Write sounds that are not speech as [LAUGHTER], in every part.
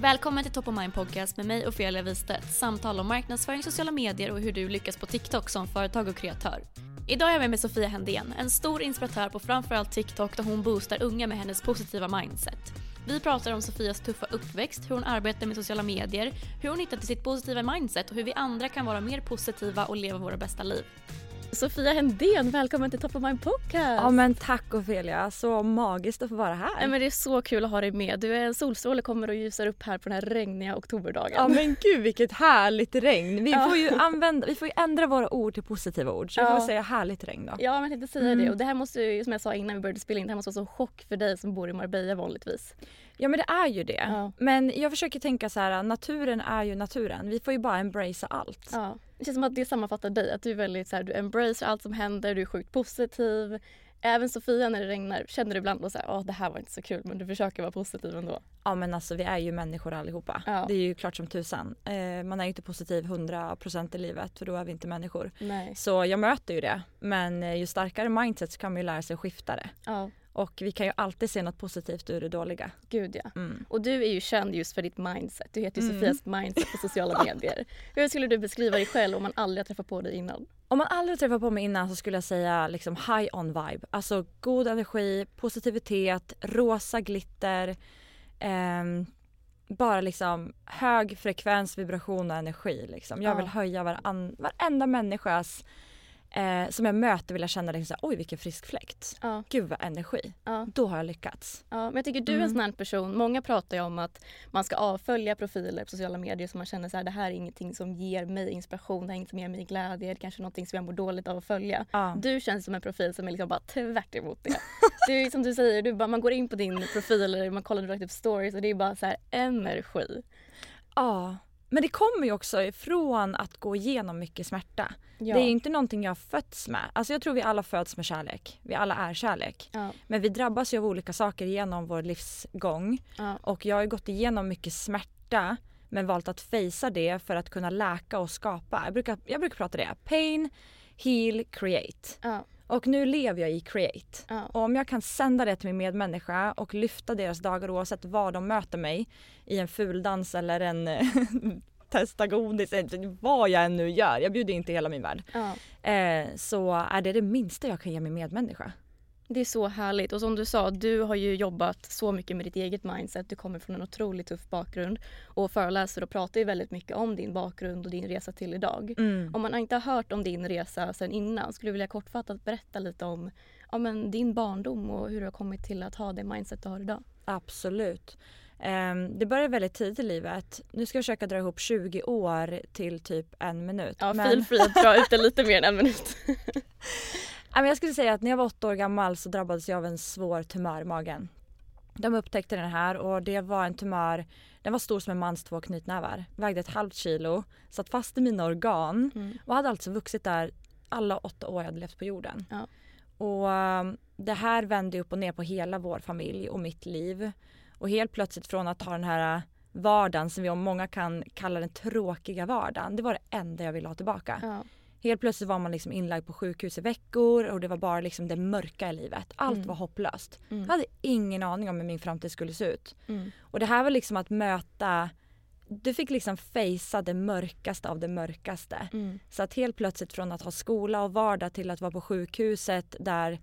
Välkommen till Top of Mind Podcast med mig Ofelia Wistedt. Samtal om marknadsföring, sociala medier och hur du lyckas på TikTok som företag och kreatör. Idag är jag med mig Sofia Hendén, en stor inspiratör på framförallt TikTok där hon boostar unga med hennes positiva mindset. Vi pratar om Sofias tuffa uppväxt, hur hon arbetar med sociala medier, hur hon hittat till sitt positiva mindset och hur vi andra kan vara mer positiva och leva våra bästa liv. Sofia Hendén, välkommen till Top of Mind Podcast! Ja men tack Ofelia, så magiskt att få vara här. Ja, men det är så kul att ha dig med. Du är en solstråle kommer och ljusar upp här på den här regniga oktoberdagen. Ja men gud vilket härligt regn. Vi Ja. får ju använda, vi får ju ändra våra ord till positiva ord så vi Ja. får säga härligt regn då. Ja, men jag tänkte säga Mm. det. Och det här måste ju, som jag sa innan vi började spela in, det här måste vara så chock för dig som bor i Marbella vanligtvis. Ja men det är ju det. Ja. Men jag försöker tänka så här, naturen är ju naturen. Vi får ju bara embracea allt. Ja. Det känns som att det sammanfattar dig, att du är väldigt så här, du embracear allt som händer, du är sjukt positiv. Även Sofia när det regnar känner du ibland och så här, åh det här var inte så kul men du försöker vara positiv ändå. Ja men alltså vi är ju människor allihopa. Ja. Det är ju klart som tusan. Eh, man är ju inte positiv 100% i livet för då är vi inte människor. Nej. Så jag möter ju det. Men eh, ju starkare mindset så kan man ju lära sig att skifta det. Ja, Och vi kan ju alltid se något positivt ur det dåliga. gud ja. Mm. Och du är ju känd just för ditt mindset. Du heter ju Mm. Sofias mindset på sociala [LAUGHS] medier. Hur skulle du beskriva dig själv om man aldrig har träffat på dig innan? Om man aldrig träffat på mig innan så skulle jag säga liksom high on vibe. Alltså god energi, positivitet, rosa glitter. ehm, bara liksom hög frekvens, vibration och energi. Liksom. Jag Ja. vill höja varann, varenda människas eh, som jag möter vill jag känna liksom, så här, oj vilken frisk fläkt. Ja, Gud vad energi. ja. Då har jag lyckats. Ja, men jag tycker du är en Mm. sån här person. Många pratar ju om att man ska avfölja profiler på sociala medier som man känner så här, det här är ingenting som ger mig inspiration, det här är inget som ger mig glädje, det är kanske någonting som jag mår dåligt av att följa. Ja. Du känns som en profil som är liksom bara tvärt emot det. [LAUGHS] Du är som du säger, du bara, man går in på din profil eller man kollar direkt upp stories och det är bara så här energi. ja. Men det kommer ju också ifrån att gå igenom mycket smärta. Ja. Det är inte någonting jag fötts med. Alltså jag tror vi alla föds med kärlek. Vi alla är kärlek. ja, Men vi drabbas ju av olika saker genom vår livsgång. ja, Och jag har ju gått igenom mycket smärta men valt att fejsa det för att kunna läka och skapa. Jag brukar, jag brukar prata det. Pain, heal, create. Och nu lever jag i create. ja. Och om jag kan sända det till min medmänniska och lyfta deras dagar oavsett var de möter mig i en fuldans eller en [LAUGHS] testa godis, eller vad jag än nu gör. Jag bjuder inte hela min värld. ja. Eh, så är det det minsta jag kan ge min medmänniska. Det är så härligt och som du sa, du har ju jobbat så mycket med ditt eget mindset. Du kommer från en otroligt tuff bakgrund och föreläser och pratar ju väldigt mycket om din bakgrund och din resa till idag. Mm. Om man inte har hört om din resa sen innan skulle du vilja kortfattat berätta lite om ja, men din barndom och hur du har kommit till att ha det mindset du har idag. Absolut. Ehm, det började väldigt tidigt i livet. Nu ska jag försöka dra ihop 20 år till typ en minut. Ja, Men- feel free att dra ut det lite mer än en minut. [LAUGHS] [LAUGHS] Jag skulle säga att när jag var åtta år gammal så drabbades jag av en svår tumör i magen. De upptäckte den här och det var en tumör, den var stor som en mans två knytnävar. Vägde ett halvt kilo, satt fast i mina organ Mm. och hade alltså vuxit där alla åtta år jag hade levt på jorden. Ja. Och um, det här vände upp och ner på hela vår familj och mitt liv. Och helt plötsligt från att ha den här uh, vardagen som vi om många kan kalla den tråkiga vardagen. Det var det enda jag ville ha tillbaka. Ja. Helt plötsligt var man liksom inlagd på sjukhus i veckor och det var bara liksom det mörka i livet. Allt Mm. var hopplöst. Mm. Jag hade ingen aning om hur min framtid skulle se ut. Mm. Och det här var liksom att möta du fick liksom fejsa det mörkaste av det mörkaste. Mm. Så att helt plötsligt från att ha skola och vardag till att vara på sjukhuset där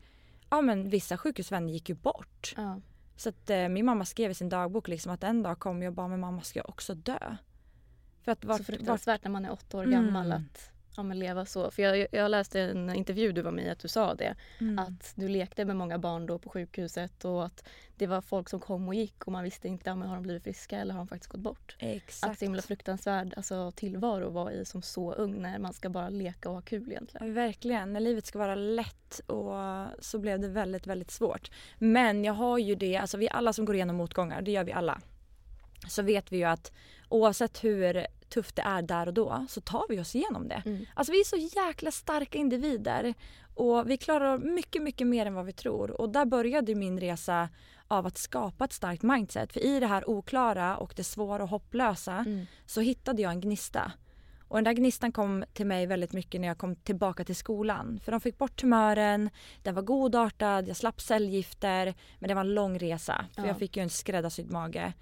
ja men vissa sjukhusvänner gick ju bort. Ja. Så att eh, min mamma skrev i sin dagbok liksom att en dag kommer jag bara men mamma ska jag också dö. För att Så vart, vart, fruktansvärt när man är åtta år Mm. gammal att ja, men leva så. För jag, jag läste en intervju du var med i att du sa det. mm, Att du lekte med många barn då på sjukhuset och att det var folk som kom och gick och man visste inte om har de blivit friska eller har de faktiskt gått bort. Att exakt. så himla fruktansvärd alltså, tillvaro att vara i som så ung när man ska bara leka och ha kul egentligen. Verkligen, när livet ska vara lätt och så blev det väldigt, väldigt svårt. Men jag har ju det, alltså vi alla som går igenom motgångar, det gör vi alla. Så vet vi ju att oavsett hur tufft det är där och då så tar vi oss igenom det. Mm. Alltså vi är så jäkla starka individer och vi klarar mycket, mycket mer än vad vi tror. Och där började min resa av att skapa ett starkt mindset. För i det här oklara och det svåra och hopplösa Mm. så hittade jag en gnista. Och den där gnistan kom till mig väldigt mycket när jag kom tillbaka till skolan. För de fick bort tumören, den var godartad, jag slapp cellgifter. Men det var en lång resa för Ja. jag fick ju en skräddarsydd mage.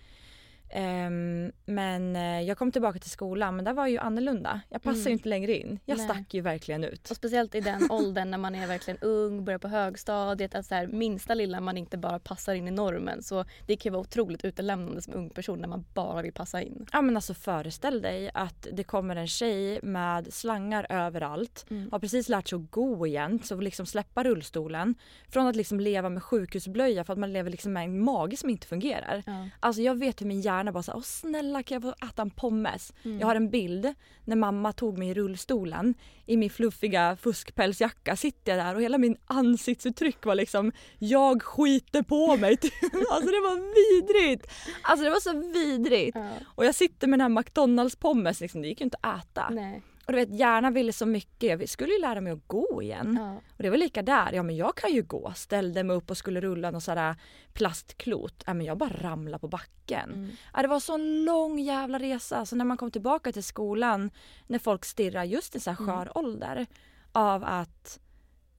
Ehm, men eh, jag kom tillbaka till skolan men där var ju annorlunda. Jag passade Mm. ju inte längre in. Jag Nej. stack ju verkligen ut. Och speciellt i den [LAUGHS] åldern när man är verkligen ung, börjar på högstadiet, att så här, minsta lilla man inte bara passar in i normen. Så det kan ju vara otroligt utelämnande som ung person när man bara vill passa in. Ja men alltså föreställ dig att det kommer en tjej med slangar överallt. Mm. Har precis lärt sig att gå igen, så liksom släppa rullstolen. Från att liksom leva med sjukhusblöja för att man lever liksom med en mage som inte fungerar. Ja. Alltså jag vet hur min hjärna bara såhär, åh snälla kan jag få äta en pommes? Mm. Jag har en bild när mamma tog mig i rullstolen i min fluffiga fuskpälsjacka sitter jag där och hela min ansiktsuttryck var liksom jag skiter på mig. [LAUGHS] alltså det var vidrigt! Alltså det var så vidrigt. Ja. Och jag sitter med den här McDonalds pommes, liksom, det gick ju inte att äta. Nej. Och du vet hjärnan ville så mycket, jag skulle ju lära mig att gå igen. Ja. Och det var lika där, ja men jag kan ju gå. Ställde mig upp och skulle rulla någon sån där plastklot. Ja men jag bara ramlade på backen. Mm. Ja, det var så en lång jävla resa. Så när man kom tillbaka till skolan, när folk stirrar just i så här Mm. skör ålder av att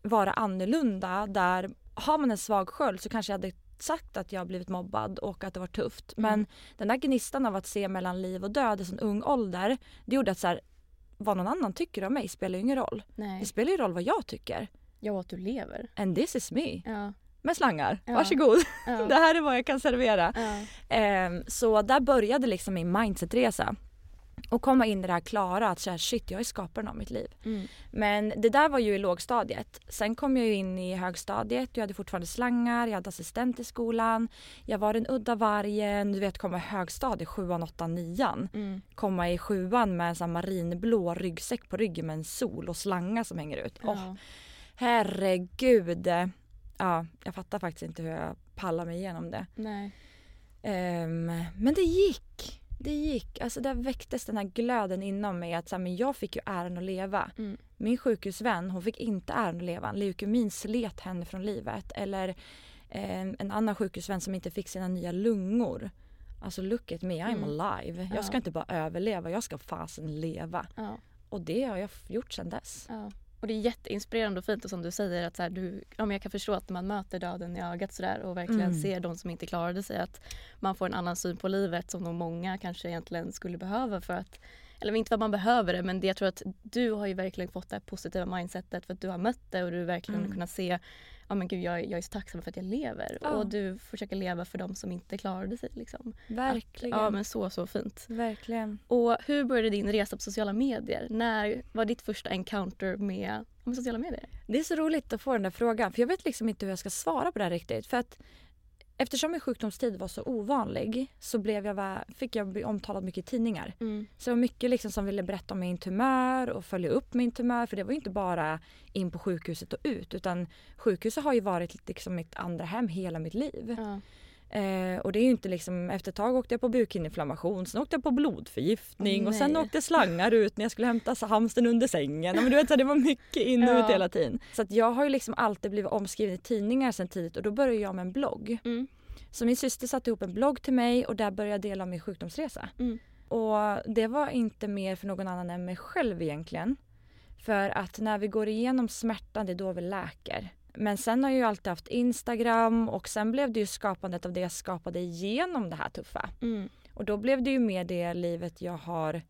vara annorlunda där har man en svag sköld så kanske jag hade sagt att jag har blivit mobbad och att det var tufft. Men Mm. den där gnistan av att se mellan liv och död i sån ung ålder det gjorde att så här, vad någon annan tycker om mig spelar ju ingen roll. Nej. Det spelar ju roll vad jag tycker. Ja, att du lever. And this is me. Ja. Med slangar. Ja. Varsågod. Ja. [LAUGHS] Det här är vad jag kan servera. Ja. Ehm, så där började liksom min mindsetresa. Och komma in i det här klara att så här, shit jag är skaparen av mitt liv. Mm. Men det där var ju i lågstadiet. Sen kom jag ju in i högstadiet. Jag hade fortfarande slangar, jag hade assistent i skolan. Jag var den udda vargen. Du vet komma i högstadiet, sjuan, åttan, nian. Mm. Komma i sjuan med en marinblå ryggsäck på ryggen med en sol och slangar som hänger ut. Ja. herregud. Ja, jag fattar faktiskt inte hur jag pallar mig igenom det. Nej. Ehm, men det gick. Det gick. Alltså där väcktes den här glöden inom mig att så här, men jag fick ju äran att leva. Mm. Min sjukhusvän hon fick inte äran att leva. Leukemin slet henne från livet. Eller ehm, en annan sjukhusvän som inte fick sina nya lungor. Alltså look at me, I'm Mm. alive. Ja. Jag ska inte bara överleva, jag ska fasen leva. Ja. Och det har jag gjort sedan dess. Ja. Och det är jätteinspirerande och fint och som du säger att så här, du, ja, jag kan förstå att man möter döden i ögat sådär och verkligen Mm. ser de som inte klarade sig att man får en annan syn på livet som nog många kanske egentligen skulle behöva för att eller inte att man behöver det men det jag tror att du har ju verkligen fått det här positiva mindsetet för att du har mött det och du verkligen Mm. kunnat se ja men gud jag, jag är så tacksam för att jag lever Ja. och du försöker leva för de som inte klarade sig liksom. Verkligen. Ja men så så fint. Verkligen. Och hur började din resa på sociala medier? När var ditt första encounter med, med sociala medier? Det är så roligt att få den där frågan för jag vet liksom inte hur jag ska svara på det riktigt. För att eftersom min sjukdomstid var så ovanlig så blev jag, fick jag bli omtalad mycket i tidningar. Så det var mycket liksom som ville berätta om min tumör och följa upp min tumör. För det var ju inte bara in på sjukhuset och ut utan sjukhuset har ju varit liksom mitt andra hem hela mitt liv. Ja. Eh, och det är ju inte liksom, efter ett tag åkte jag på bukhinneinflammation, sen åkte jag på blodförgiftning Åh, och sen åkte slangar ut när jag skulle hämta hamsten under sängen. Men du vet, så det var mycket in och Ja. ut hela tiden. Så att jag har ju liksom alltid blivit omskriven i tidningar sen tidigt och då började jag med en blogg. Mm. Så min syster satte ihop en blogg till mig och där började jag dela om min sjukdomsresa. Mm. Och det var inte mer för någon annan än mig själv egentligen. För att när vi går igenom smärtan, det är då vi läker. Men sen har jag ju alltid haft Instagram och sen blev det ju skapandet av det jag skapade genom det här tuffa. Mm. Och då blev det ju mer det livet jag har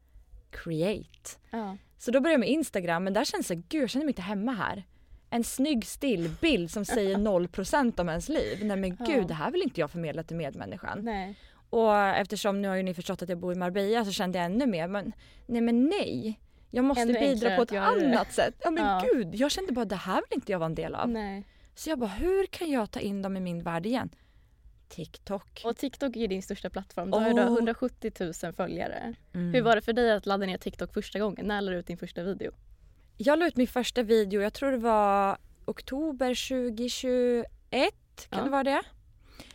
create. Ja. Så då började jag med Instagram men där känns det, gud jag känner mig inte hemma här. En snygg stillbild som säger [LAUGHS] 0% om ens liv. Nej men Ja. gud det här vill inte jag förmedla till medmänniskan. Nej. Och eftersom nu har ju ni förstått att jag bor i Marbella så kände jag ännu mer men nej men nej. Jag måste Ännu bidra på ett annat sätt. Ja men [LAUGHS] Ja. gud, jag kände bara det här vill inte jag vara en del av. Nej. Så jag bara hur kan jag ta in dem i min värld igen? TikTok. Och TikTok är din största plattform. Du har då Åh. 170 000 följare. Mm. Hur var det för dig att ladda ner TikTok första gången? När lade du ut din första video? Jag la ut min första video, jag tror det var oktober 2021. Kan Ja. det vara det?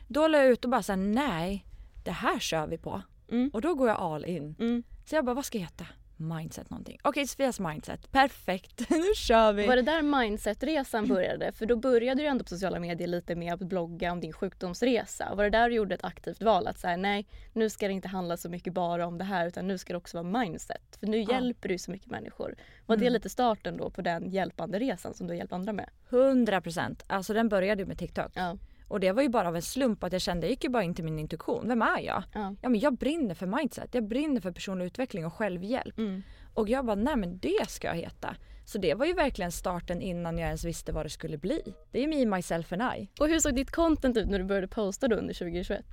Då la jag ut och bara såhär, nej, det här kör vi på. Mm. Och då går jag all in. Mm. Så jag bara, vad ska jag heta? Mindset någonting. Okej, Sofias mindset. Perfekt, [LAUGHS] nu kör vi. Var det där mindset-resan började? För då började du ändå på sociala medier lite med att blogga om din sjukdomsresa. Var det där du gjorde ett aktivt val? Att säga nej, nu ska det inte handla så mycket bara om det här utan nu ska det också vara mindset. För nu Ja. hjälper du så mycket människor. Var det Mm. lite starten då på den hjälpande resan som du hjälpt andra med? 100 procent. Alltså den började ju med TikTok. Ja. Och det var ju bara av en slump att jag kände, jag gick ju bara in till min intuition. Vem är jag? ja. Ja men jag brinner för mindset. Jag brinner för personlig utveckling och självhjälp. Mm. Och jag bara, nej men det ska jag heta. Så det var ju verkligen starten innan jag ens visste vad det skulle bli. Det är ju me, myself and I. Och hur såg ditt content ut när du började posta då under 2021?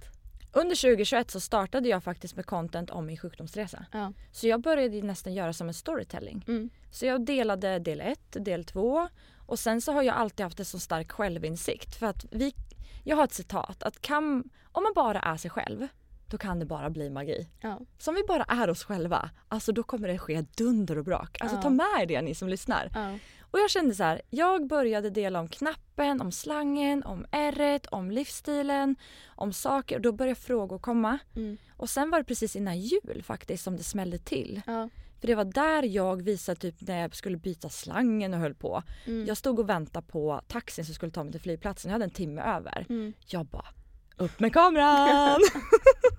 Under 2021 så startade jag faktiskt med content om min sjukdomsresa. Ja. Så jag började nästan göra som en storytelling. Mm. Så jag delade del 1, del 2 och sen så har jag alltid haft en så stark självinsikt. För att vi, jag har ett citat att kan, om man bara är sig själv då kan det bara bli magi. Ja. Så om vi bara är oss själva, alltså då kommer det ske dunder och brak. Alltså Ja. ta med er det ni som lyssnar. Ja. Och jag kände så här, jag började dela om knappen, om slangen, om ärret, om livsstilen, om saker och då började frågor komma. Mm. Och sen var det precis innan jul faktiskt som det smällde till. För det var där jag visade typ när jag skulle byta slangen och höll på. Mm. Jag stod och väntade på taxin som skulle ta mig till flygplatsen. Jag hade en timme över. Mm. Jag bara, upp med kameran!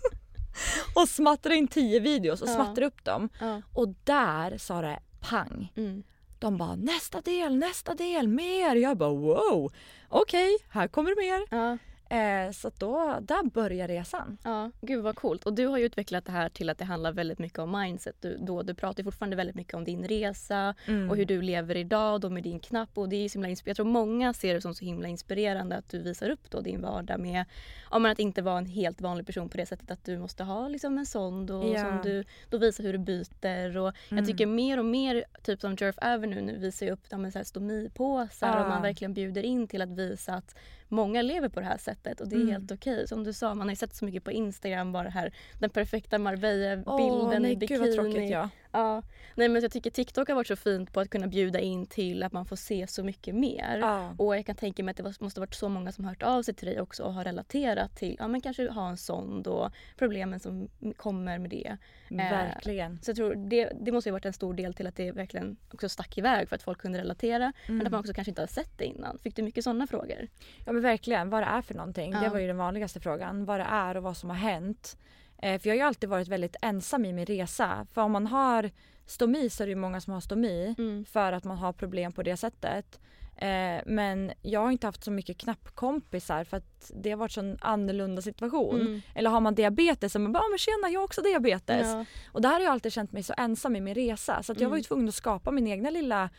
[LAUGHS] och smattrade in tio videos och Ja. smattrade upp dem. Ja. Och där sa det pang. Mm. De bara nästa del, nästa del, mer. Jag bara wow, okej, här kommer det mer. Ja. Eh, så då, där börjar resan. Ja, gud vad coolt. Och du har ju utvecklat det här till att det handlar väldigt mycket om mindset. Du, då, du pratar fortfarande väldigt mycket om din resa Mm. och hur du lever idag då med din knapp. Och det är så himla Jag tror många ser det som så himla inspirerande att du visar upp då din vardag med ja, men att inte vara en helt vanlig person på det sättet att du måste ha liksom en sond och Ja. som du då visar hur du byter. Och Mm. Jag tycker mer och mer, typ som Jerf Avenue nu visar ju upp ja, men så här stomipåsar Ja. och man verkligen bjuder in till att visa att många lever på det här sättet och det är Mm. helt okej. Som du sa, man har ju sett så mycket på Instagram bara här den perfekta Marbella-bilden nej, i bikini. Gud vad tråkigt ja. Ja. Nej, men jag tycker TikTok har varit så fint på att kunna bjuda in till att man får se så mycket mer. ja. Och jag kan tänka mig att det måste ha varit så många som hört av sig till dig också och har relaterat till, ja men kanske ha en sond och problemen som kommer med det. Verkligen. Så jag tror det, det måste ha varit en stor del till att det verkligen också stack iväg för att folk kunde relatera. Men Mm. att man också kanske inte har sett det innan. Fick du mycket sådana frågor? Ja men verkligen, vad det är för någonting. Det Ja. var ju den vanligaste frågan. Vad det är och vad som har hänt. Eh, för jag har ju alltid varit väldigt ensam i min resa. För om man har stomi så är det ju många som har stomi Mm. för att man har problem på det sättet. Eh, men jag har inte haft så mycket knappkompisar för att det har varit så en annorlunda situation. Mm. Eller har man diabetes så man bara, ah, men tjena jag har också diabetes. Ja. Och där har jag alltid känt mig så ensam i min resa så att jag var ju Mm. tvungen att skapa min egna lilla,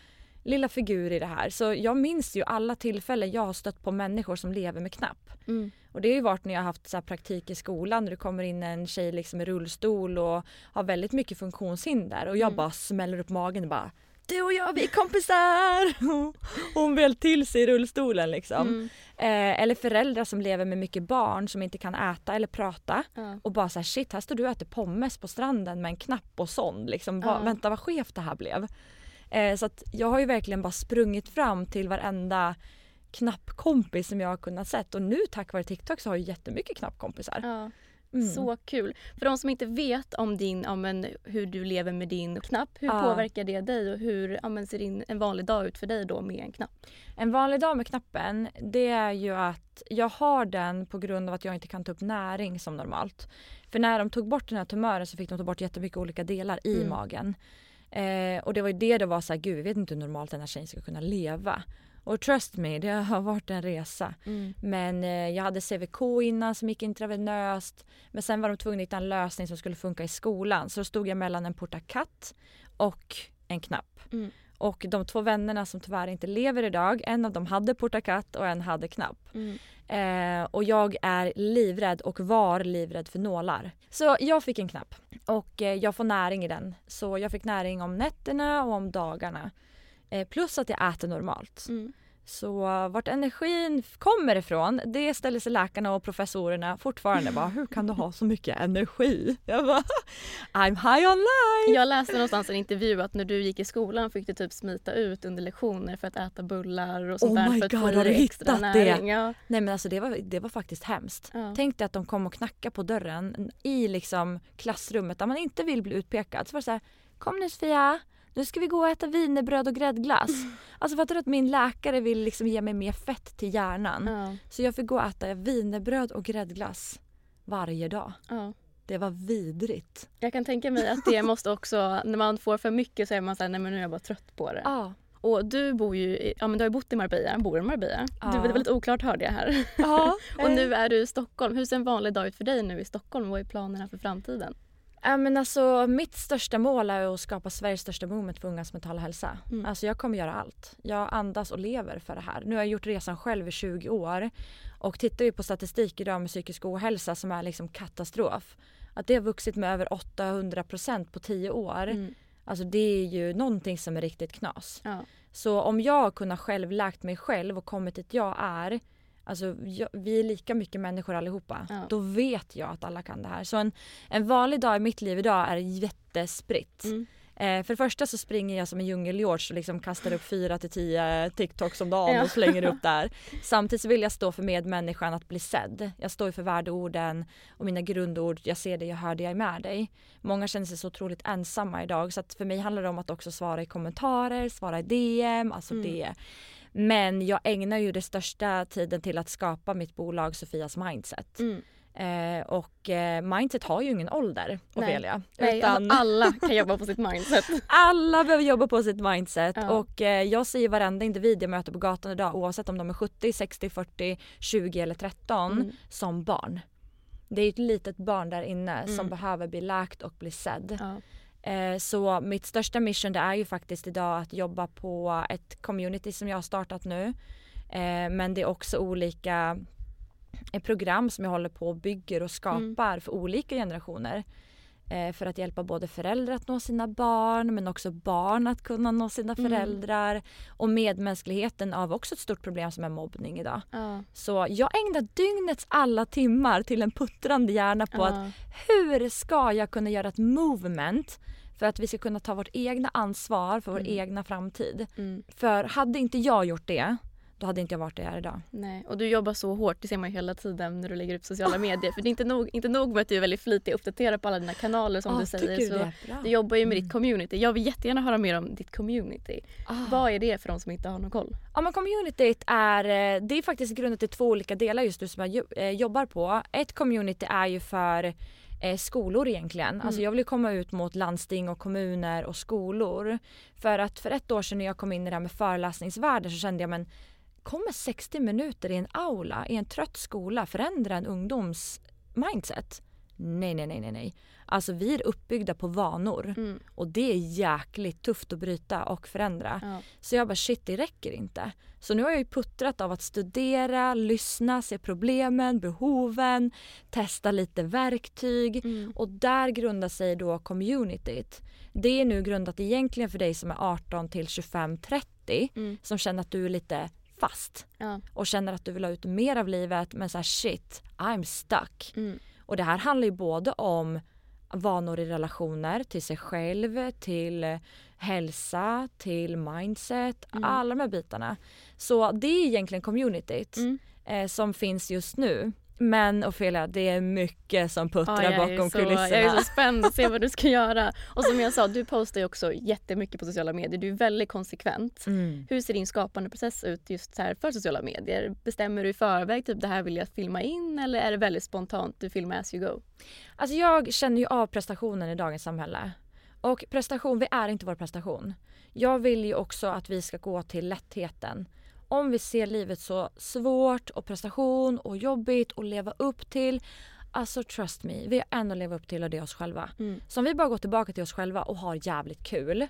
lilla figur i det här. Så jag minns ju alla tillfällen jag har stött på människor som lever med knapp. Mm. Och det har ju varit när jag har haft så praktik i skolan när det kommer in en tjej liksom i rullstol och har väldigt mycket funktionshinder och jag Mm. bara smäller upp magen och bara du och jag vi är kompisar! [LAUGHS] Hon väl till sig i rullstolen liksom. Mm. Eh, eller föräldrar som lever med mycket barn som inte kan äta eller prata Ja. och bara så här, shit här står du och äter pommes på stranden med en knapp och sond liksom. Va. Vänta vad skevt det här blev. Eh, så att jag har ju verkligen bara sprungit fram till varenda knappkompis som jag har kunnat sett och nu tack vare TikTok så har jag jättemycket knappkompisar. Ja. Mm. Så kul. För de som inte vet om din, ja, men, hur du lever med din knapp, hur Ja. påverkar det dig och hur men, ser din, en vanlig dag ut för dig då med en knapp? En vanlig dag med knappen det är ju att jag har den på grund av att jag inte kan ta upp näring som normalt. För när de tog bort den här tumören så fick de ta bort jättemycket olika delar i Mm. magen. Eh, och det var ju det det var så här, gud vi vet inte hur normalt den här tjejen ska kunna leva. Och trust me, det har varit en resa. Men eh, jag hade CVK innan som gick intravenöst. Men sen var de tvungna att hitta en lösning som skulle funka i skolan. Så då stod jag mellan en portakatt och en knapp. Mm. Och de två vännerna som tyvärr inte lever idag, en av dem hade portakatt och en hade knapp. Mm. Eh, och jag är livrädd och var livrädd för nålar. Så jag fick en knapp och eh, jag får näring i den. Så jag fick näring om nätterna och om dagarna. Eh, plus att jag äter normalt. Mm. Så vart energin kommer ifrån, det ställer sig läkarna och professorerna fortfarande bara, hur kan du ha så mycket energi? Jag bara, I'm high on life! Jag läste någonstans en intervju att när du gick i skolan fick du typ smita ut under lektioner för att äta bullar och sånt Oh där my för att God, få har du extra hittat det? näring. Ja. Nej men alltså det var, det var faktiskt hemskt. Ja. Tänk dig att de kom och knackade på dörren i liksom klassrummet där man inte vill bli utpekad. Så var det så här, kom nu Sofia, nu ska vi gå och äta wienerbröd och gräddglass. [LAUGHS] Alltså fattar du att min läkare vill liksom ge mig mer fett till hjärnan? Ja. Så jag fick gå och äta wienerbröd och gräddglass varje dag. Ja. Det var vidrigt. Jag kan tänka mig att det måste också, när man får för mycket så är man såhär, nej men nu är jag bara trött på det. Ja. Och du bor ju, i- ja men du har ju bott i Marbella, bor i Marbella. Ja. Du, det var lite oklart hörde jag här. ja. [LAUGHS] Och nu är du i Stockholm. Hur ser en vanlig dag ut för dig nu i Stockholm? Vad är planerna för framtiden? Ja, men alltså, mitt största mål är att skapa Sveriges största movement för ungas mentala hälsa. Mm. Alltså, jag kommer göra allt. Jag andas och lever för det här. Nu har jag gjort resan själv i 20 år. Och tittar vi på statistik idag med psykisk ohälsa som är liksom katastrof. Att det har vuxit med över 800 procent på 10 år. Mm. Alltså det är ju någonting som är riktigt knas. Ja. Så om jag kunnat själv läkt mig själv och kommit dit jag är Alltså jag, vi är lika mycket människor allihopa. Ja. Då vet jag att alla kan det här. Så en, en vanlig dag i mitt liv idag är jättespritt. Mm. Eh, för det första så springer jag som en djungel-George och liksom kastar upp fyra till tio TikToks om dagen Ja. och slänger upp där. Samtidigt så vill jag stå för medmänniskan att bli sedd. Jag står för värdeorden och mina grundord. Jag ser dig, jag hör dig, jag är med dig. Många känner sig så otroligt ensamma idag så att för mig handlar det om att också svara i kommentarer, svara i DM, alltså Mm. det. Men jag ägnar ju det största tiden till att skapa mitt bolag Sofias Mindset. Mm. Eh, och eh, Mindset har ju ingen ålder, Nej. Ofelia. Nej, Utan- alltså, alla kan jobba på sitt mindset. [LAUGHS] alla behöver jobba på sitt mindset Ja. och eh, jag säger varenda individ jag möter på gatan idag oavsett om de är 70, 60, 40, 20 eller 13 Mm. som barn. Det är ett litet barn där inne som Mm. behöver bli läkt och bli sedd. Ja. Eh, så mitt största mission det är ju faktiskt idag att jobba på ett community som jag har startat nu. Eh, men det är också olika eh, program som jag håller på och bygger och skapar för olika generationer. Eh, för att hjälpa både föräldrar att nå sina barn men också barn att kunna nå sina Mm. föräldrar. Och medmänskligheten av också ett stort problem som är mobbning idag. Ja. Så jag ägnar dygnets alla timmar till en puttrande hjärna på att Ja. hur ska jag kunna göra ett movement för att vi ska kunna ta vårt egna ansvar för vår Mm. egna framtid. Mm. För hade inte jag gjort det, då hade inte jag varit där jag är idag. Nej, och du jobbar så hårt, det ser man ju hela tiden när du lägger upp sociala medier. För det är inte nog, inte nog med att du är väldigt flitig och uppdaterar på alla dina kanaler som Ah, du säger. du så du jobbar ju med Mm. ditt community. Jag vill jättegärna höra mer om ditt community. Ah. Vad är det för de som inte har någon koll? Ja men communityt är, eh, det är faktiskt grundat i två olika delar just nu som jag eh, jobbar på. Ett community är ju för eh, skolor egentligen. Alltså jag vill komma ut mot landsting och kommuner och skolor. För att för ett år sedan när jag kom in i det här med föreläsningsvärlden så kände jag men kommer 60 minuter i en aula i en trött skola förändra en ungdoms mindset? Nej, nej, nej, nej, nej. Alltså vi är uppbyggda på vanor Mm. och det är jäkligt tufft att bryta och förändra. Ja. Så jag bara shit det räcker inte. Så nu har jag ju puttrat av att studera, lyssna, se problemen, behoven, testa lite verktyg Mm. och där grundar sig då communityt. Det är nu grundat egentligen för dig som är 18 till 25-30 Mm. som känner att du är lite fast Ja. och känner att du vill ha ut mer av livet men så här shit, I'm stuck. Mm. Och det här handlar ju både om vanor i relationer, till sig själv, till hälsa, till mindset, Mm. alla de här bitarna. Så det är egentligen communityt Mm. eh, som finns just nu. Men Ofelia, det är mycket som puttrar Ja, bakom så, kulisserna. Jag är så spänd att se vad du ska [LAUGHS] göra. Och som jag sa, du postar ju också jättemycket på sociala medier. Du är väldigt konsekvent. Mm. Hur ser din skapande process ut just så här för sociala medier? Bestämmer du i förväg typ det här vill jag filma in eller är det väldigt spontant, du filmar as you go? Alltså jag känner ju av prestationen i dagens samhälle. Och prestation, vi är inte vår prestation. Jag vill ju också att vi ska gå till lättheten. Om vi ser livet så svårt och prestation och jobbigt att leva upp till. Alltså trust me, vi har en att leva upp till och det är oss själva. Mm. Så om vi bara går tillbaka till oss själva och har jävligt kul.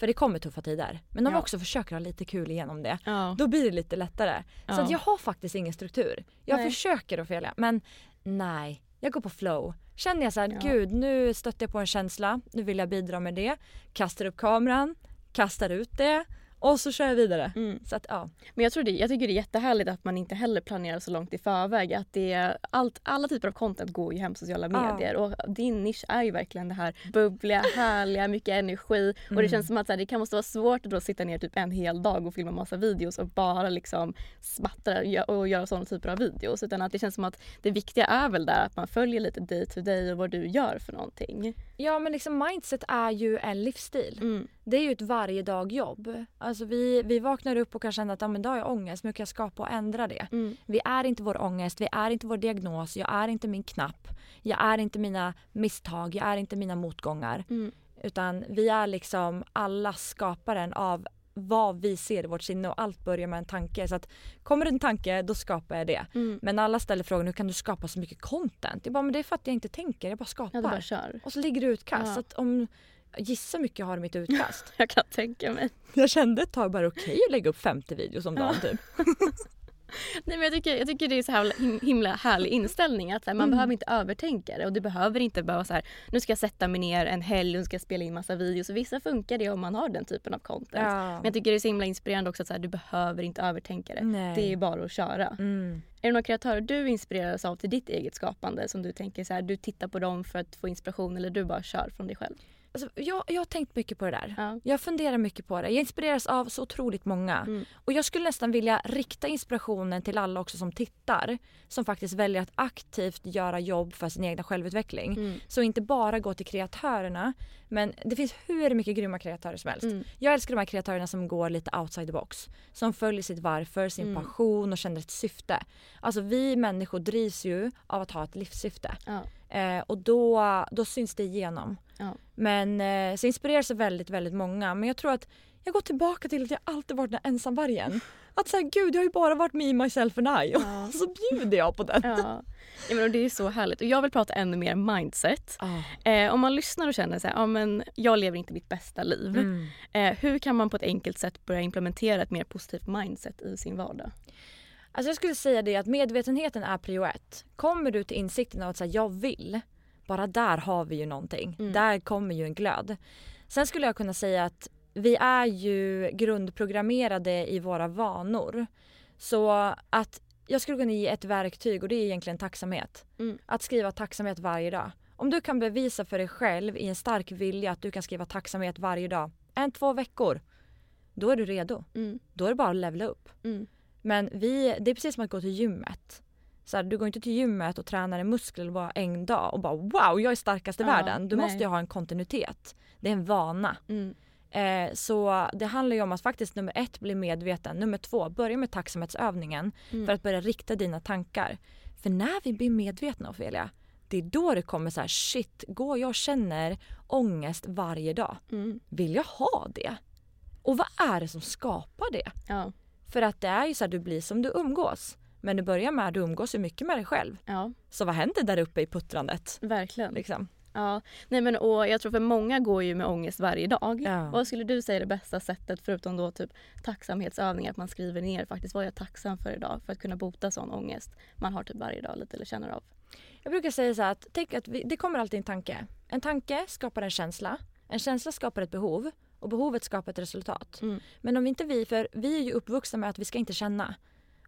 För det kommer tuffa tider. Men om vi Ja. också försöker ha lite kul igenom det. Ja. Då blir det lite lättare. Så Ja. att jag har faktiskt ingen struktur. Jag Nej. försöker att följa men nej, jag går på flow. Känner jag så här, gud nu stötte jag på en känsla, nu vill jag bidra med det. Kastar upp kameran, kastar ut det och så kör jag vidare. Mm. Så att ja. Men jag, tror det, jag tycker det är jättehärligt att man inte heller planerar så långt i förväg. Att det allt, alla typer av content går ju hem på sociala Ja. medier och din nisch är ju verkligen det här bubbliga, [LAUGHS] härliga, mycket energi. Och Mm. det känns som att här, det kan måste vara svårt att då sitta ner typ en hel dag och filma massa videos och bara liksom smattra och och göra sådana typer av videos. Utan att det känns som att det viktiga är väl där att man följer lite day to day och vad du gör för någonting. Ja men liksom mindset är ju en livsstil. Mm. Det är ju ett varje dag jobb. Alltså vi, vi vaknar upp och kan känna att ja, men då har jag ångest, men hur kan jag skapa och ändra det? Mm. Vi är inte vår ångest, vi är inte vår diagnos, jag är inte min knapp. Jag är inte mina misstag, jag är inte mina motgångar. Mm. Utan vi är liksom alla skaparen av vad vi ser i vårt sinne och allt börjar med en tanke. Så att kommer det en tanke, då skapar jag det. Mm. Men alla ställer frågan, hur kan du skapa så mycket content? Jag bara, men det är för att jag inte tänker, jag bara skapar. Ja, bara. Och så ligger det utkast. Ja. Så att om, gissa mycket jag har i mitt utkast. [LAUGHS] Jag kan tänka mig. jag kände ett tag bara okej att lägga upp 50 videos om dagen typ. [LAUGHS] Nej, men jag, tycker, jag tycker det är så här him- himla härlig inställning. Att här, man Mm. behöver inte övertänka det. Och du behöver inte bara så här, nu ska jag sätta mig ner en helg och ska spela in massa videos. Vissa funkar det om man har den typen av content. Men jag tycker det är så himla inspirerande också att så här, du behöver inte övertänka det. Nej. Det är bara att köra. Mm. Är det några kreatörer du inspireras av till ditt eget skapande som du tänker så här, du tittar på dem för att få inspiration eller du bara kör från dig själv? Alltså, jag, jag har tänkt mycket på det där. Ja. Jag funderar mycket på det. Jag inspireras av så otroligt många. Mm. Och jag skulle nästan vilja rikta inspirationen till alla också som tittar. Som faktiskt väljer att aktivt göra jobb för sin egna självutveckling. Mm. Så inte bara gå till kreatörerna. Men det finns hur mycket grymma kreatörer som helst. Mm. Jag älskar de här kreatörerna som går lite outside the box. Som följer sitt varför, sin Mm. passion och känner ett syfte. Alltså vi människor drivs ju av att ha ett livssyfte. Ja. Eh, och då, då syns det igenom. Ja. Men eh, så inspireras väldigt, väldigt många. Men jag tror att jag går tillbaka till att jag alltid varit den ensamvargen. Att säga gud jag har ju bara varit me, myself and I. Ja. Och [LAUGHS] så bjuder jag på den. Ja. Ja, men det är så härligt. Och jag vill prata ännu mer mindset. Ah. Eh, om man lyssnar och känner så här, men jag lever inte mitt bästa liv. Mm. Eh, hur kan man på ett enkelt sätt börja implementera ett mer positivt mindset i sin vardag? Alltså jag skulle säga det att medvetenheten är prio ett. Kommer du till insikten av att säga jag vill, bara där har vi ju någonting. Mm. Där kommer ju en glöd. Sen skulle jag kunna säga att vi är ju grundprogrammerade i våra vanor. Så att jag skulle kunna ge ett verktyg och det är egentligen tacksamhet. Mm. Att skriva tacksamhet varje dag. Om du kan bevisa för dig själv i en stark vilja att du kan skriva tacksamhet varje dag, en, två veckor, då är du redo. Mm. Då är det bara att levla upp. Mm. Men vi, det är precis som att gå till gymmet. Så här, du går inte till gymmet och tränar en muskel bara en dag och bara wow jag är starkast i Ja, världen. Du nej. måste ju ha en kontinuitet. Det är en vana. Mm. Eh, så det handlar ju om att faktiskt nummer ett bli medveten. Nummer två börja med tacksamhetsövningen Mm. för att börja rikta dina tankar. För när vi blir medvetna Ofelia, det är då det kommer så här shit, går jag och känner ångest varje dag? Mm. Vill jag ha det? Och vad är det som skapar det? Ja. För att det är ju så att du blir som du umgås. Men det börjar med att du umgås ju mycket med dig själv. ja, Så vad händer där uppe i puttrandet? verkligen. Liksom? Ja. Nej, men, och jag tror för många går ju med ångest varje dag. Ja. Vad skulle du säga är det bästa sättet förutom då typ tacksamhetsövningar, att man skriver ner faktiskt vad jag är tacksam för idag för att kunna bota sån ångest man har typ varje dag lite eller känner av. Jag brukar säga så här att, tänk att vi, det kommer alltid en tanke. En tanke skapar en känsla. En känsla skapar ett behov. Och behovet skapar ett resultat. Mm. Men om inte vi, för vi är ju uppvuxna med att vi ska inte känna.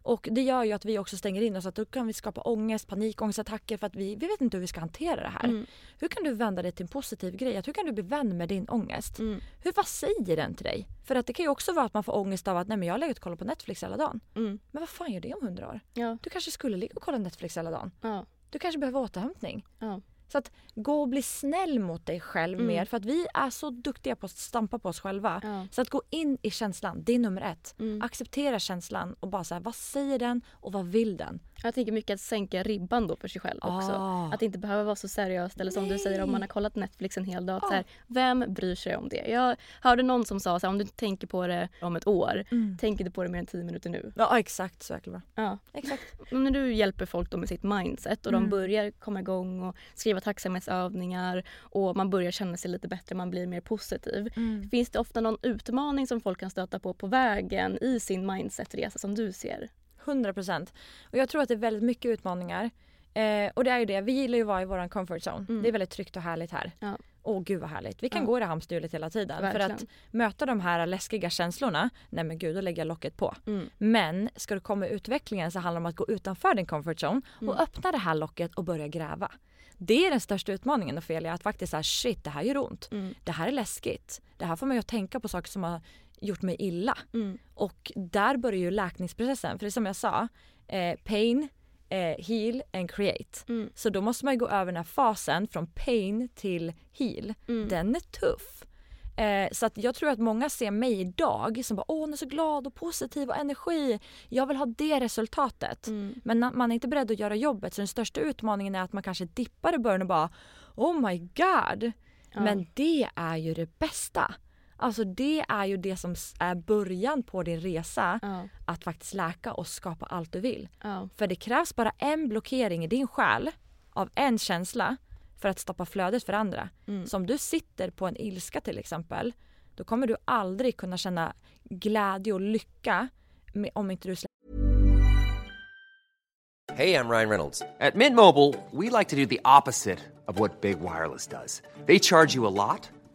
Och det gör ju att vi också stänger in oss. Att då kan vi skapa ångest, panikångestattacker för att vi, vi vet inte hur vi ska hantera det här. Mm. Hur kan du vända det till en positiv grej? Att hur kan du bli vän med din ångest? Mm. Hur, vad säger den till dig? För att det kan ju också vara att man får ångest av att nej men jag har legat och kollat på Netflix hela dagen. Mm. Men vad fan gör det om hundra år? Ja. Du kanske skulle ligga och kolla Netflix hela dagen. Ja. Du kanske behöver återhämtning. Ja. Så att gå och bli snäll mot dig själv Mm. mer för att vi är så duktiga på att stampa på oss själva. Ja. Så att gå in i känslan, det är nummer ett. Mm. Acceptera känslan och bara säga vad säger den och vad vill den? Jag tänker mycket att sänka ribban då för sig själv också. Ah. Att inte behöver vara så seriöst. Eller som du säger om man har kollat Netflix en hel dag. Att så här, vem bryr sig om det? Jag hörde någon som sa så här, om du inte tänker på det om ett år. Tänk inte på det mer än tio minuter nu. Ja exakt så jäkla. Ja. Exakt. När du hjälper folk då med sitt mindset och Mm. de börjar komma igång och skriva tacksamhetsövningar och man börjar känna sig lite bättre, man blir mer positiv. Mm. Finns det ofta någon utmaning som folk kan stöta på på vägen i sin mindsetresa som du ser? 100 procent. Och jag tror att det är väldigt mycket utmaningar. Eh, och det är ju det, vi gillar ju att vara i vår comfort zone. Mm. Det är väldigt tryggt och härligt här. Ja. Åh gud vad härligt. Vi kan Ja. gå i det hamsterhjulet hela tiden. Verkligen. För att möta de här läskiga känslorna, nej men gud då lägger jag locket på. Mm. Men ska du komma i utvecklingen så handlar det om att gå utanför din comfort zone och Mm. öppna det här locket och börja gräva. Det är den största utmaningen Ofelia, att faktiskt säga shit det här gör ont. Mm. Det här är läskigt. Det här får mig att tänka på saker som har gjort mig illa. Mm. Och där börjar ju läkningsprocessen. För det är som jag sa, eh, pain, eh, heal and create. Mm. Så då måste man gå över den här fasen från pain till heal. Mm. Den är tuff. Eh, så att jag tror att många ser mig idag som bara åh hon är så glad och positiv och energi. Jag vill ha det resultatet. Mm. Men man är inte beredd att göra jobbet så den största utmaningen är att man kanske dippar i början och bara oh my god. Ja. Men det är ju det bästa. Alltså det är ju det som är början på din resa Ja. att faktiskt läka och skapa allt du vill. Ja. För det krävs bara en blockering i din själ av en känsla för att stoppa flödet för andra. Mm. Så om du sitter på en ilska till exempel, då kommer du aldrig kunna känna glädje och lycka med- om inte du Hey, I'm Ryan Reynolds. At Mint Mobile, we like to do the opposite of what Big Wireless does. They charge you a lot,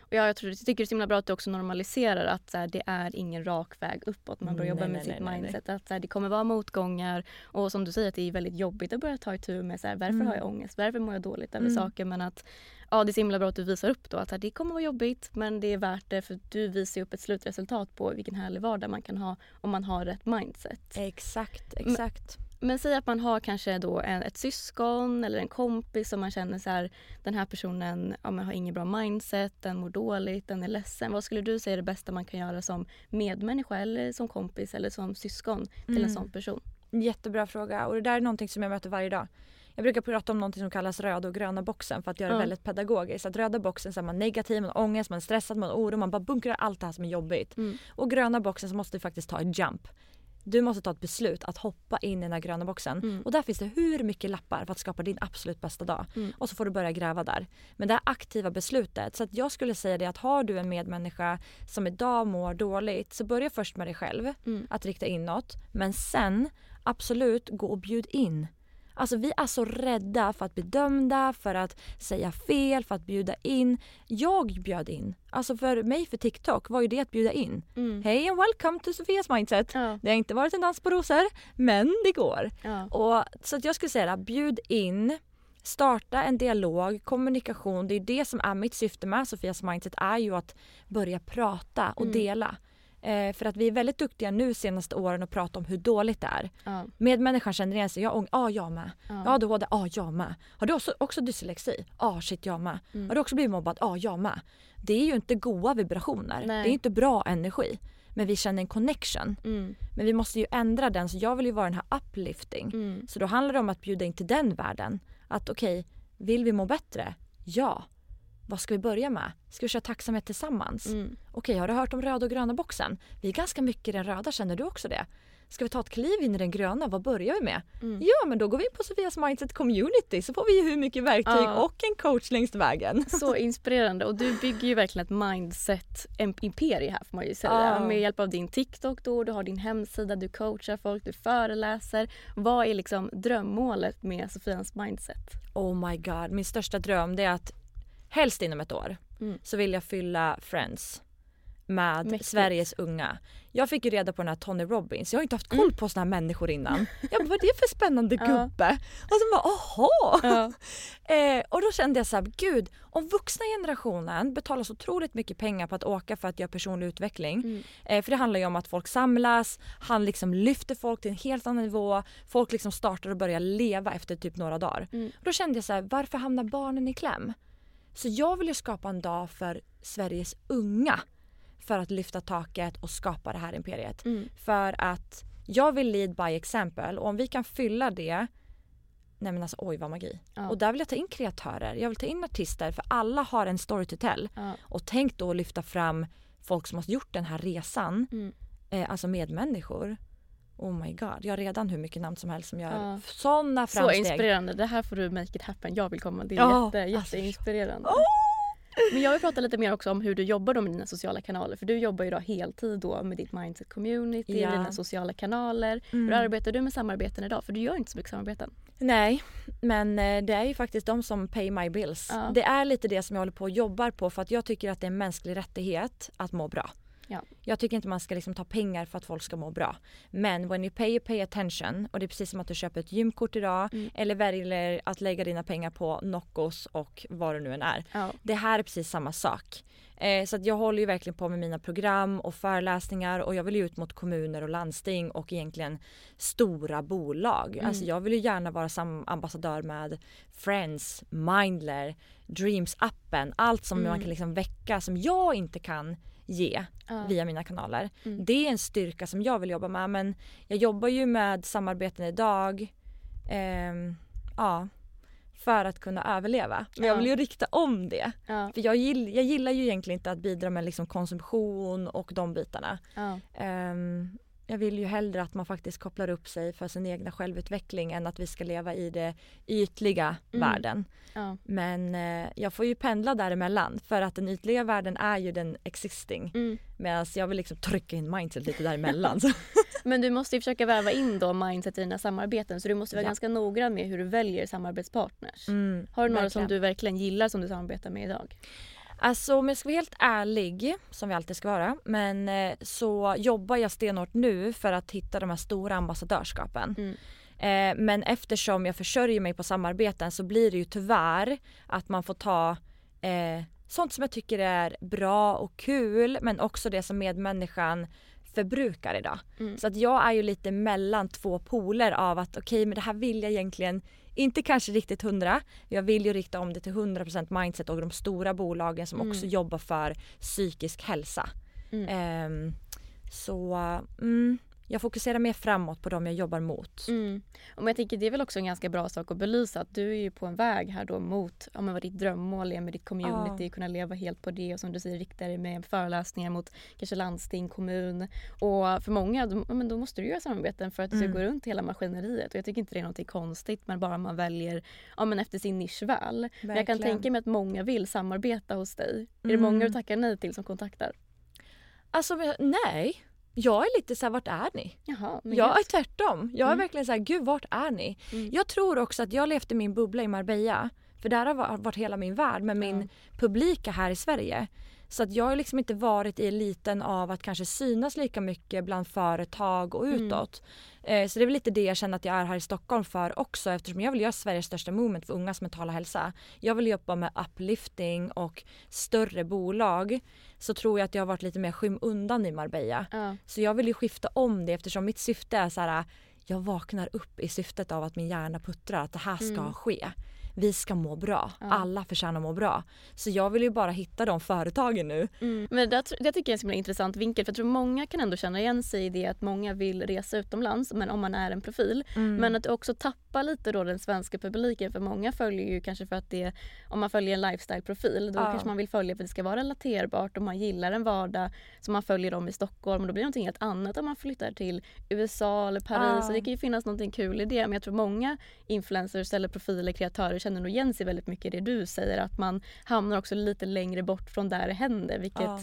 Och ja, jag, tror, jag tycker det är så himla bra att du också normaliserar att så här, det är ingen rak väg uppåt. Man börjar Nej, jobba med nej, sitt nej, nej, nej. mindset. Att så här, det kommer vara motgångar och som du säger att det är väldigt jobbigt att börja ta itu med så här, varför Mm. har jag ångest, varför mår jag dåligt över Mm. saker. Men att ja, det är så himla bra att du visar upp då att så här, det kommer vara jobbigt men det är värt det för du visar upp ett slutresultat på vilken härlig vardag man kan ha om man har rätt mindset. Exakt, exakt. Men säg att man har kanske då en, ett syskon eller en kompis som man känner så här, den här personen ja, har ingen bra mindset, den mår dåligt, den är ledsen. Vad skulle du säga är det bästa man kan göra som medmänniska eller som kompis eller som syskon till en Mm. sån person? Jättebra fråga och det där är någonting som jag möter varje dag. Jag brukar prata om någonting som kallas röda och gröna boxen för att göra det Ja. väldigt pedagogiskt. Att röda boxen så är man negativ, man har ångest, man är stressad, man har oro, man bara bunkrar allt det här som är jobbigt. Mm. Och gröna boxen så måste du faktiskt ta ett jump. Du måste ta ett beslut att hoppa in i den här gröna boxen. Mm. Och där finns det hur mycket lappar för att skapa din absolut bästa dag. Mm. Och så får du börja gräva där. Men det här aktiva beslutet. Så att jag skulle säga det att har du en medmänniska som idag mår dåligt så börja först med dig själv. Mm. Att rikta inåt. Men sen absolut gå och bjud in. Alltså vi är så rädda för att bli dömda, för att säga fel, för att bjuda in. Jag bjöd in. Alltså för mig för TikTok var ju det att bjuda in. Mm. Hej and welcome to Sofias mindset. Ja. Det har inte varit en dans på rosor, men det går. Ja. Och, så att jag skulle säga bjud in, starta en dialog, kommunikation. Det är det som är mitt syfte med Sofias mindset är ju att börja prata och Mm. dela. Eh, för att vi är väldigt duktiga nu senaste åren att prata om hur dåligt det är. Ja. Medmänniskan känner igen sig. Ja, ah, jag med. Ja. Ja, du har det. Ja, jag med. Har du också, också dyslexi? Ja, ah, shit, jag med. Mm. Har du också blivit mobbad? Ja, jag med. Det är ju inte goda vibrationer. Nej. Det är inte bra energi. Men vi känner en connection. Mm. Men vi måste ju ändra den så jag vill ju vara den här uplifting. Mm. Så då handlar det om att bjuda in till den världen. Att okej, vill vi må bättre? Ja. Vad ska vi börja med? Ska vi köra tacksamhet tillsammans? Mm. Okej, har du hört om röda och gröna boxen? Vi är ganska mycket i den röda, känner du också det? Ska vi ta ett kliv in i den gröna? Vad börjar vi med? Mm. Ja, men då går vi in på Sofias Mindset Community så får vi ju hur mycket verktyg Ja. och en coach längs vägen. [LAUGHS] Så inspirerande och du bygger ju verkligen ett mindset-imperie här får man ju säga. Ja. Med hjälp av din TikTok då, du har din hemsida, du coachar folk, du föreläser. Vad är liksom drömmålet med Sofians mindset? Oh my god, min största dröm det är att helst inom ett år Mm. så vill jag fylla Friends med Mäktigt. Sveriges unga. Jag fick ju reda på den här Tony Robbins. Jag har inte haft koll Mm. på såna här människor innan. Jag bara, vad är det för spännande gubbe? Och så bara, aha! Ja. [LAUGHS] Eh, och då kände jag så här, gud, om vuxna generationen betalar så otroligt mycket pengar på att åka för att göra personlig utveckling. Mm. Eh, för det handlar ju om att folk samlas, han liksom lyfter folk till en helt annan nivå. Folk liksom startar och börjar leva efter typ några dagar. Mm. Och då kände jag så här, varför hamnar barnen i kläm? Så jag vill ju skapa en dag för Sveriges unga för att lyfta taket och skapa det här imperiet. Mm. För att jag vill lead by example och om vi kan fylla det Nej men alltså oj vad magi. Ja. Och där vill jag ta in kreatörer, jag vill ta in artister för alla har en story to tell. Ja. Och tänk då att lyfta fram folk som har gjort den här resan, Mm. eh, alltså medmänniskor. Oh my god, jag har redan hur mycket namn som helst som gör Ja. sådana Så framsteg. inspirerande. Det här får du make it happen. Jag vill komma. Det är Ja, jätte, alltså, jätteinspirerande. Men jag vill prata lite mer också om hur du jobbar då med dina sociala kanaler. För du jobbar ju då heltid då med ditt mindset community, Ja. dina sociala kanaler. Hur Mm. arbetar du med samarbeten idag? För du gör inte så mycket samarbeten. Nej, men eh, det är ju faktiskt de som pay my bills. Ja. Det är lite det som jag håller på och jobbar på för att jag tycker att det är en mänsklig rättighet att må bra. Ja. Jag tycker inte man ska liksom ta pengar för att folk ska må bra. Men when you pay, you pay attention. Och det är precis som att du köper ett gymkort idag Mm. eller väljer att lägga dina pengar på Noccos och vad det nu än är. Ja. Det här är precis samma sak. Eh, så att jag håller ju verkligen på med mina program och föreläsningar och jag vill ju ut mot kommuner och landsting och egentligen stora bolag. Mm. Alltså jag vill ju gärna vara ambassadör med Friends, Mindler, Dreams-appen. Allt som Mm. man kan liksom väcka som jag inte kan ge Ja. via mina kanaler. Mm. Det är en styrka som jag vill jobba med men jag jobbar ju med samarbeten idag. Ehm, ja, för att kunna överleva. Men jag Ja. vill ju rikta om det. För jag, gill, jag gillar ju egentligen inte att bidra med liksom konsumtion och de bitarna. Ja. Jag vill ju hellre att man faktiskt kopplar upp sig för sin egna självutveckling än att vi ska leva i det ytliga Mm. världen. Ja. Men eh, jag får ju pendla däremellan för att den ytliga världen är ju den existing. Mm. Medan jag vill liksom trycka in mindset lite däremellan. [LAUGHS] Men du måste ju försöka väva in då mindset i dina samarbeten så du måste vara Ja. ganska noggrann med hur du väljer samarbetspartners. Mm, Har du några verkligen. som du verkligen gillar som du samarbetar med idag? Alltså om jag ska vara helt ärlig, som vi alltid ska vara, men eh, så jobbar jag stenhårt nu för att hitta de här stora ambassadörskapen. Mm. Eh, men eftersom jag försörjer mig på samarbeten så blir det ju tyvärr att man får ta eh, sånt som jag tycker är bra och kul men också det som medmänniskan förbrukar idag. Mm. Så att jag är ju lite mellan två poler av att okej men det här vill jag egentligen inte kanske riktigt hundra. Jag vill ju rikta om det till 100% mindset och de stora bolagen som Mm. också jobbar för psykisk hälsa. Mm. Ehm, så mm, jag fokuserar mer framåt på de jag jobbar mot. Mm. Och men jag tänker det är väl också en ganska bra sak att belysa att du är ju på en väg här då mot ja, men vad ditt drömmål är med ditt community, kunna leva helt på det och som du säger rikta dig med föreläsningar mot kanske landsting, kommun och för många då, ja, men då måste du göra samarbeten för att du ska Mm. gå runt hela maskineriet och jag tycker inte det är något konstigt men bara man väljer ja, men efter sin nisch väl. Men jag kan tänka mig att många vill samarbeta hos dig. Är det Mm. många du tackar nej till som kontaktar? Alltså nej. Jag är lite så här, vart är ni? Jaha, Jag är tvärtom. Jag är Mm. verkligen så här, gud vart är ni? Mm. Jag tror också att jag levde min bubbla i Marbella För där har va- varit hela min värld med min publika här i Sverige. Så att jag har liksom inte varit i eliten av att kanske synas lika mycket bland företag och utåt. Eh, så det är väl lite det jag känner att jag är här i Stockholm för också eftersom jag vill göra Sveriges största movement för ungas mentala hälsa. Jag vill jobba med uplifting och större bolag. Så tror jag att jag har varit lite mer skymundan i Marbella. Ja. Så jag vill ju skifta om det eftersom mitt syfte är så här. Jag vaknar upp i syftet av att min hjärna puttrar att det här ska ske. Vi ska må bra. Alla förtjänar att må bra. Så jag vill ju bara hitta de företagen nu. Mm. Men det, det tycker jag är en så intressant vinkel för jag tror många kan ändå känna igen sig i det att många vill resa utomlands men om man är en profil. Men att också tappa lite då den svenska publiken för många följer ju kanske för att det om man följer en lifestyle-profil då Ja. kanske man vill följa för att det ska vara relaterbart och man gillar en vardag som man följer dem i Stockholm och då blir det någonting helt annat om man flyttar till USA eller Paris. Ja. Så det kan ju finnas någonting kul i det men jag tror många influencers eller profiler, kreatörer känner nog igen sig väldigt mycket i det du säger att man hamnar också lite längre bort från där det händer vilket Ja.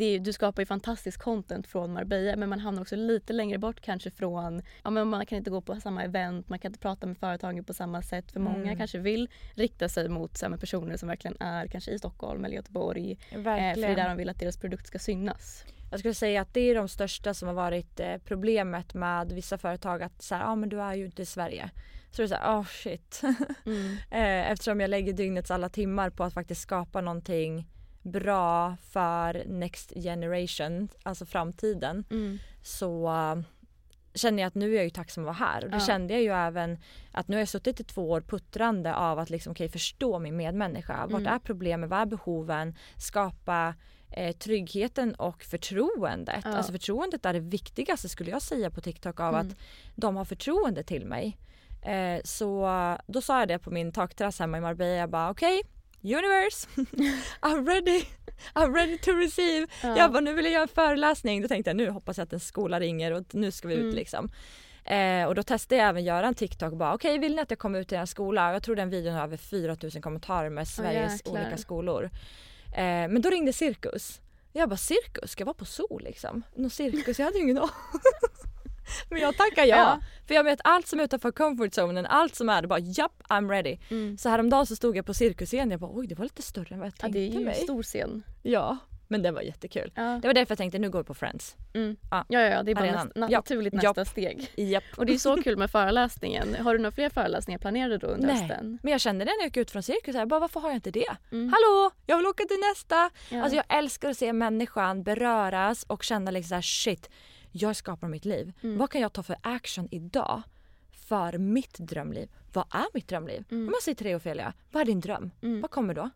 är, du skapar ju fantastisk content från Marbella men man hamnar också lite längre bort kanske från, ja men man kan inte gå på samma event, man kan inte prata med företagen på samma sätt för många Mm. kanske vill rikta sig mot samma personer som verkligen är kanske i Stockholm eller Göteborg. Eh, för det är Verkligen. där de vill att deras produkt ska synas. Jag skulle säga att det är de största som har varit eh, problemet med vissa företag att så här, ah, men du är ju inte i Sverige. Så det är så här, oh shit. [LAUGHS] Mm. eh, eftersom jag lägger dygnets alla timmar på att faktiskt skapa någonting bra för next generation, alltså framtiden. Mm. så uh, känner jag att nu är jag ju tacksam att vara här. Och det Ja. kände jag ju även att nu har jag suttit i två år puttrande av att liksom, okay, förstå min medmänniska. Vart Mm. är problemen? Vad är behoven? Skapa eh, tryggheten och förtroendet. Ja. Alltså förtroendet är det viktigaste skulle jag säga på TikTok av Mm. att de har förtroende till mig. Eh, så då sa jag det på min takterrass hemma i Marbella. Jag bara okej, universe, [LAUGHS] I'm ready. I'm ready to receive. Ja. Jag bara nu vill jag göra en föreläsning. Då tänkte jag nu hoppas jag att en skola ringer och nu ska vi ut Mm. liksom. Eh, och då testade jag även göra en TikTok bara okej vill ni att jag kommer ut till er skola? Och jag tror den videon har över 4000 kommentarer med Sveriges jäklar. olika skolor. Eh, men då ringde Cirkus. Jag bara cirkus, ska jag vara på zoo liksom? Någon cirkus? Jag hade ju ingen aning. [LAUGHS] Men jag tackar ja. Ja. För jag vet allt som är utanför comfort zonen, allt som är det bara japp I'm ready. Mm. Så häromdagen så stod jag på cirkusscenen jag bara oj det var lite större än vad jag Ja, tänkte det är ju en mig. stor scen. Ja men det var jättekul. Ja. Det var därför jag tänkte nu går vi på Friends. Mm. Ja. Ja, ja, ja, det är bara Arenan. näst, na- Ja. naturligt Ja. nästa steg. Japp. Och det är så kul med föreläsningen. Har du några fler föreläsningar planerade då under Nej, hösten? men jag kände det när jag gick ut från cirkus. Jag bara, varför har jag inte det? Mm. Hallå, jag vill åka till nästa. Ja. Alltså jag älskar att se människan beröras och känna liksom så här, shit, jag skapar mitt liv. Mm. Vad kan jag ta för action idag för mitt drömliv? Vad är mitt drömliv? Mm. Om jag säger till dig Ofelia, vad är din dröm? Mm. Vad kommer då?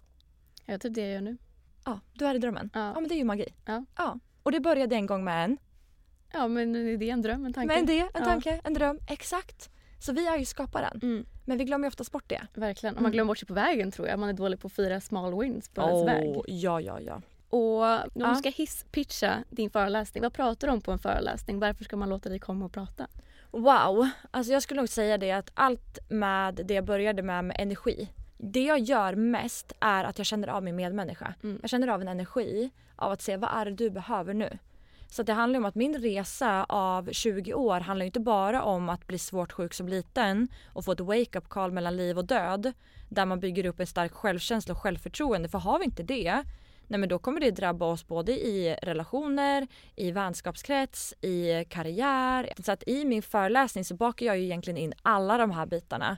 Jag tror det jag gör nu. Ja, du är i drömmen. Ja. Ja. men det är ju magi. Ja. ja. Och det började en gång med en, Ja men en idé, en dröm, en tanke. med en idé, en Ja. tanke, en dröm. Exakt. Så vi är ju skaparen. Mm, Men vi glömmer ju oftast bort det. verkligen. Och man glömmer bort sig på vägen tror jag. Man är dålig på att fira small wins på ens Åh, väg. ja, ja, ja. Och om Ja. du ska hisspitcha din föreläsning, vad pratar du om på en föreläsning? Varför ska man låta dig komma och prata? Wow, alltså jag skulle nog säga det att allt med det jag började med, med energi. Det jag gör mest är att jag känner av min medmänniska. Mm. Jag känner av en energi av att se vad är det du behöver nu. Så det handlar om att min resa av 20 år handlar inte bara om att bli svårt sjuk som liten och få ett wake-up call mellan liv och död där man bygger upp en stark självkänsla och självförtroende. För har vi inte det, nej men då kommer det drabba oss både i relationer, i vänskapskrets, i karriär. Så att i min föreläsning så bakar jag ju egentligen in alla de här bitarna.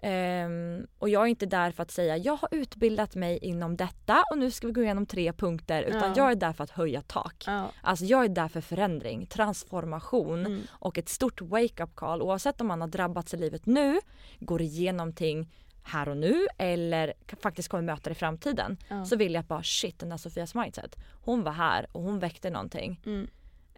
Ehm, och jag är inte där för att säga jag har utbildat mig inom detta och nu ska vi gå igenom tre punkter. Utan Ja. jag är där för att höja tak. Ja. Alltså jag är där för förändring, transformation Mm. och ett stort wake-up call oavsett om man har drabbats i livet nu, går igenom någonting här och nu eller faktiskt kommer möta det i framtiden. Ja. Så vill jag bara shit den där Sofias mindset. Hon var här och hon väckte någonting. Mm.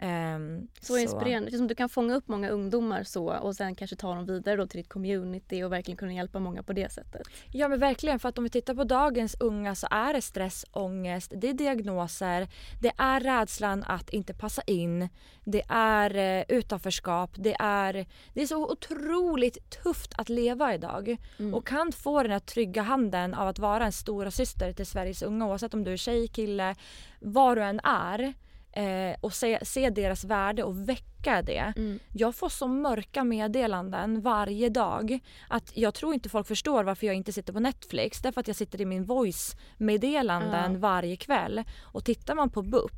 Ehm, Så inspirerande. Det är som du kan fånga upp många ungdomar så och sen kanske ta dem vidare då till ditt community och verkligen kunna hjälpa många på det sättet. Ja men verkligen för att om vi tittar på dagens unga så är det stress, ångest, det är diagnoser, det är rädslan att inte passa in, det är eh, utanförskap, det är, det är så otroligt tufft att leva idag. Och kan få den här trygga handen av att vara en stora syster till Sveriges unga oavsett om du är tjej, kille, vad du än är. Eh, och se, se deras värde och väcka det. Mm. Jag får så mörka meddelanden varje dag att jag tror inte folk förstår varför jag inte sitter på Netflix. Därför att jag sitter i min voice-meddelanden Ja. varje kväll. Och tittar man på BUP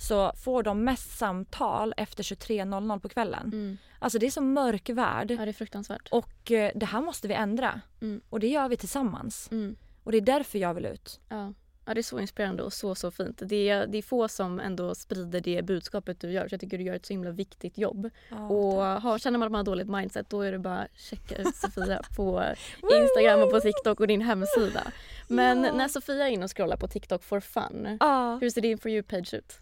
så får de mest samtal efter 23.00 på kvällen. Mm. Alltså det är så mörk värld. Ja, det är fruktansvärt. Och eh, det här måste vi ändra. Mm. Och det gör vi tillsammans. Mm. Och det är därför jag vill ut. Ja. Ja, det är så inspirerande och så, så fint. Det är, det är få som ändå sprider det budskapet du gör. Så jag tycker du gör ett så himla viktigt jobb. och har, känner man att man har dåligt mindset då är det bara checka ut Sofia [LAUGHS] på Instagram och på TikTok och din hemsida. Men Ja. när Sofia är inne och scrollar på TikTok for fun, Ja. hur ser din For you-page ut?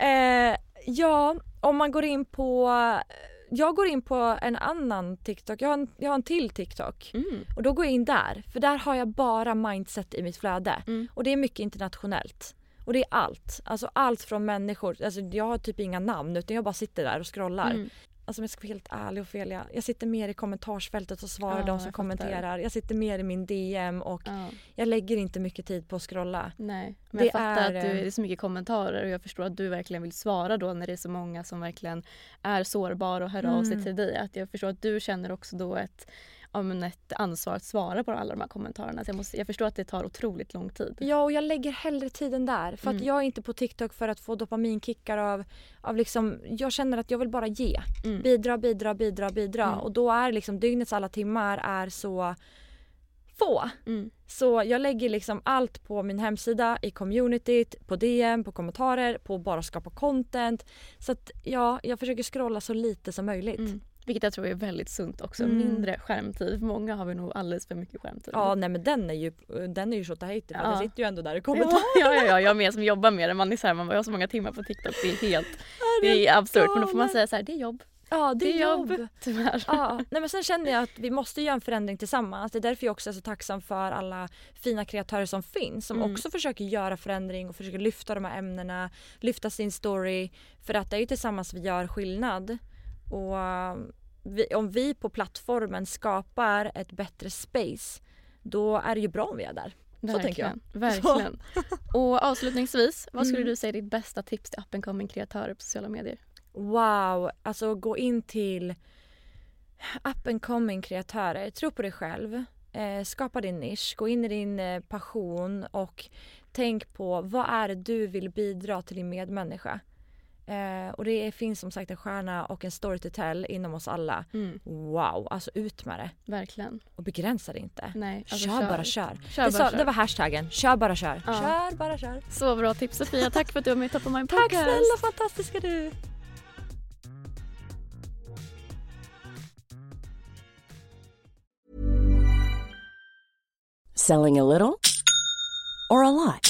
Eh, ja, om man går in på... Jag går in på en annan TikTok. Jag har en, jag har en till TikTok. Mm. Och då går jag in där. För där har jag bara mindset i mitt flöde. Mm. Och det är mycket internationellt. Och det är allt. Alltså allt från människor. Alltså jag har typ inga namn utan jag bara sitter där och scrollar. Mm. Alltså om jag ska vara helt ärlig Ofelia. Jag sitter mer i kommentarsfältet och svarar Ja, de som kommenterar. Jag sitter mer i min DM och Ja. jag lägger inte mycket tid på att scrolla. Nej, men Det jag fattar är, att du, eh, det är så mycket kommentarer och jag förstår att du verkligen vill svara då när det är så många som verkligen är sårbara och hör av sig Mm. till dig. Att jag förstår att du känner också då ett, ja, men ett ansvar att svara på alla de här kommentarerna. Så jag, måste, jag förstår att det tar otroligt lång tid. Ja och jag lägger hellre tiden där. För att Mm. jag är inte på TikTok för att få dopaminkickar av, av liksom, jag känner att jag vill bara ge. Mm. Bidra, bidra, bidra, bidra. Mm. Och då är liksom dygnets alla timmar är så få. Mm. Så jag lägger liksom allt på min hemsida, i communityt, på DM, på kommentarer, på att bara skapa content. Så att ja, jag försöker scrolla så lite som möjligt. Vilket jag tror är väldigt sunt också. Mm. Mindre skärmtid. Många har vi nog alldeles för mycket skärmtid. Ja nej men den är ju, den är ju tjotahejtig för Ja. jag sitter ju ändå där i Ja, kommentarer. ja, ja, ja, jag med som jobbar med det. Man är så här, man bara, jag har så många timmar på TikTok. Det är helt det är absurt. Men då får man säga så här, det är jobb. Ja det är jobb. Tyvärr. Ja, nej men sen känner jag att vi måste göra en förändring tillsammans. Det är därför jag också är så tacksam för alla fina kreatörer som finns som Mm. också försöker göra förändring och försöker lyfta de här ämnena, lyfta sin story. För att det är ju tillsammans vi gör skillnad. Och eh, vi, om vi på plattformen skapar ett bättre space då är det ju bra om vi är där. Så tänker jag. Verkligen. [LAUGHS] Och avslutningsvis, vad skulle Mm. du säga är ditt bästa tips till up and coming kreatörer på sociala medier? Wow, alltså gå in till up and coming kreatörer. Tro på dig själv. Eh, skapa din nisch, gå in i din eh, passion och tänk på vad är det du vill bidra till din medmänniska. Eh, och det finns som sagt en stjärna och en story to tell inom oss alla. Mm, Wow, alltså ut med det. verkligen. Och begränsa det inte. Nej, alltså kör, bara kör. Kör det, bara sa, kör. det var hashtaggen. Kör bara kör. Ja. Kör bara kör. Så bra tips Sofia. Tack för att du var med i Top of Mind Tack Podcast. snälla fantastiska du. Selling a little or a lot?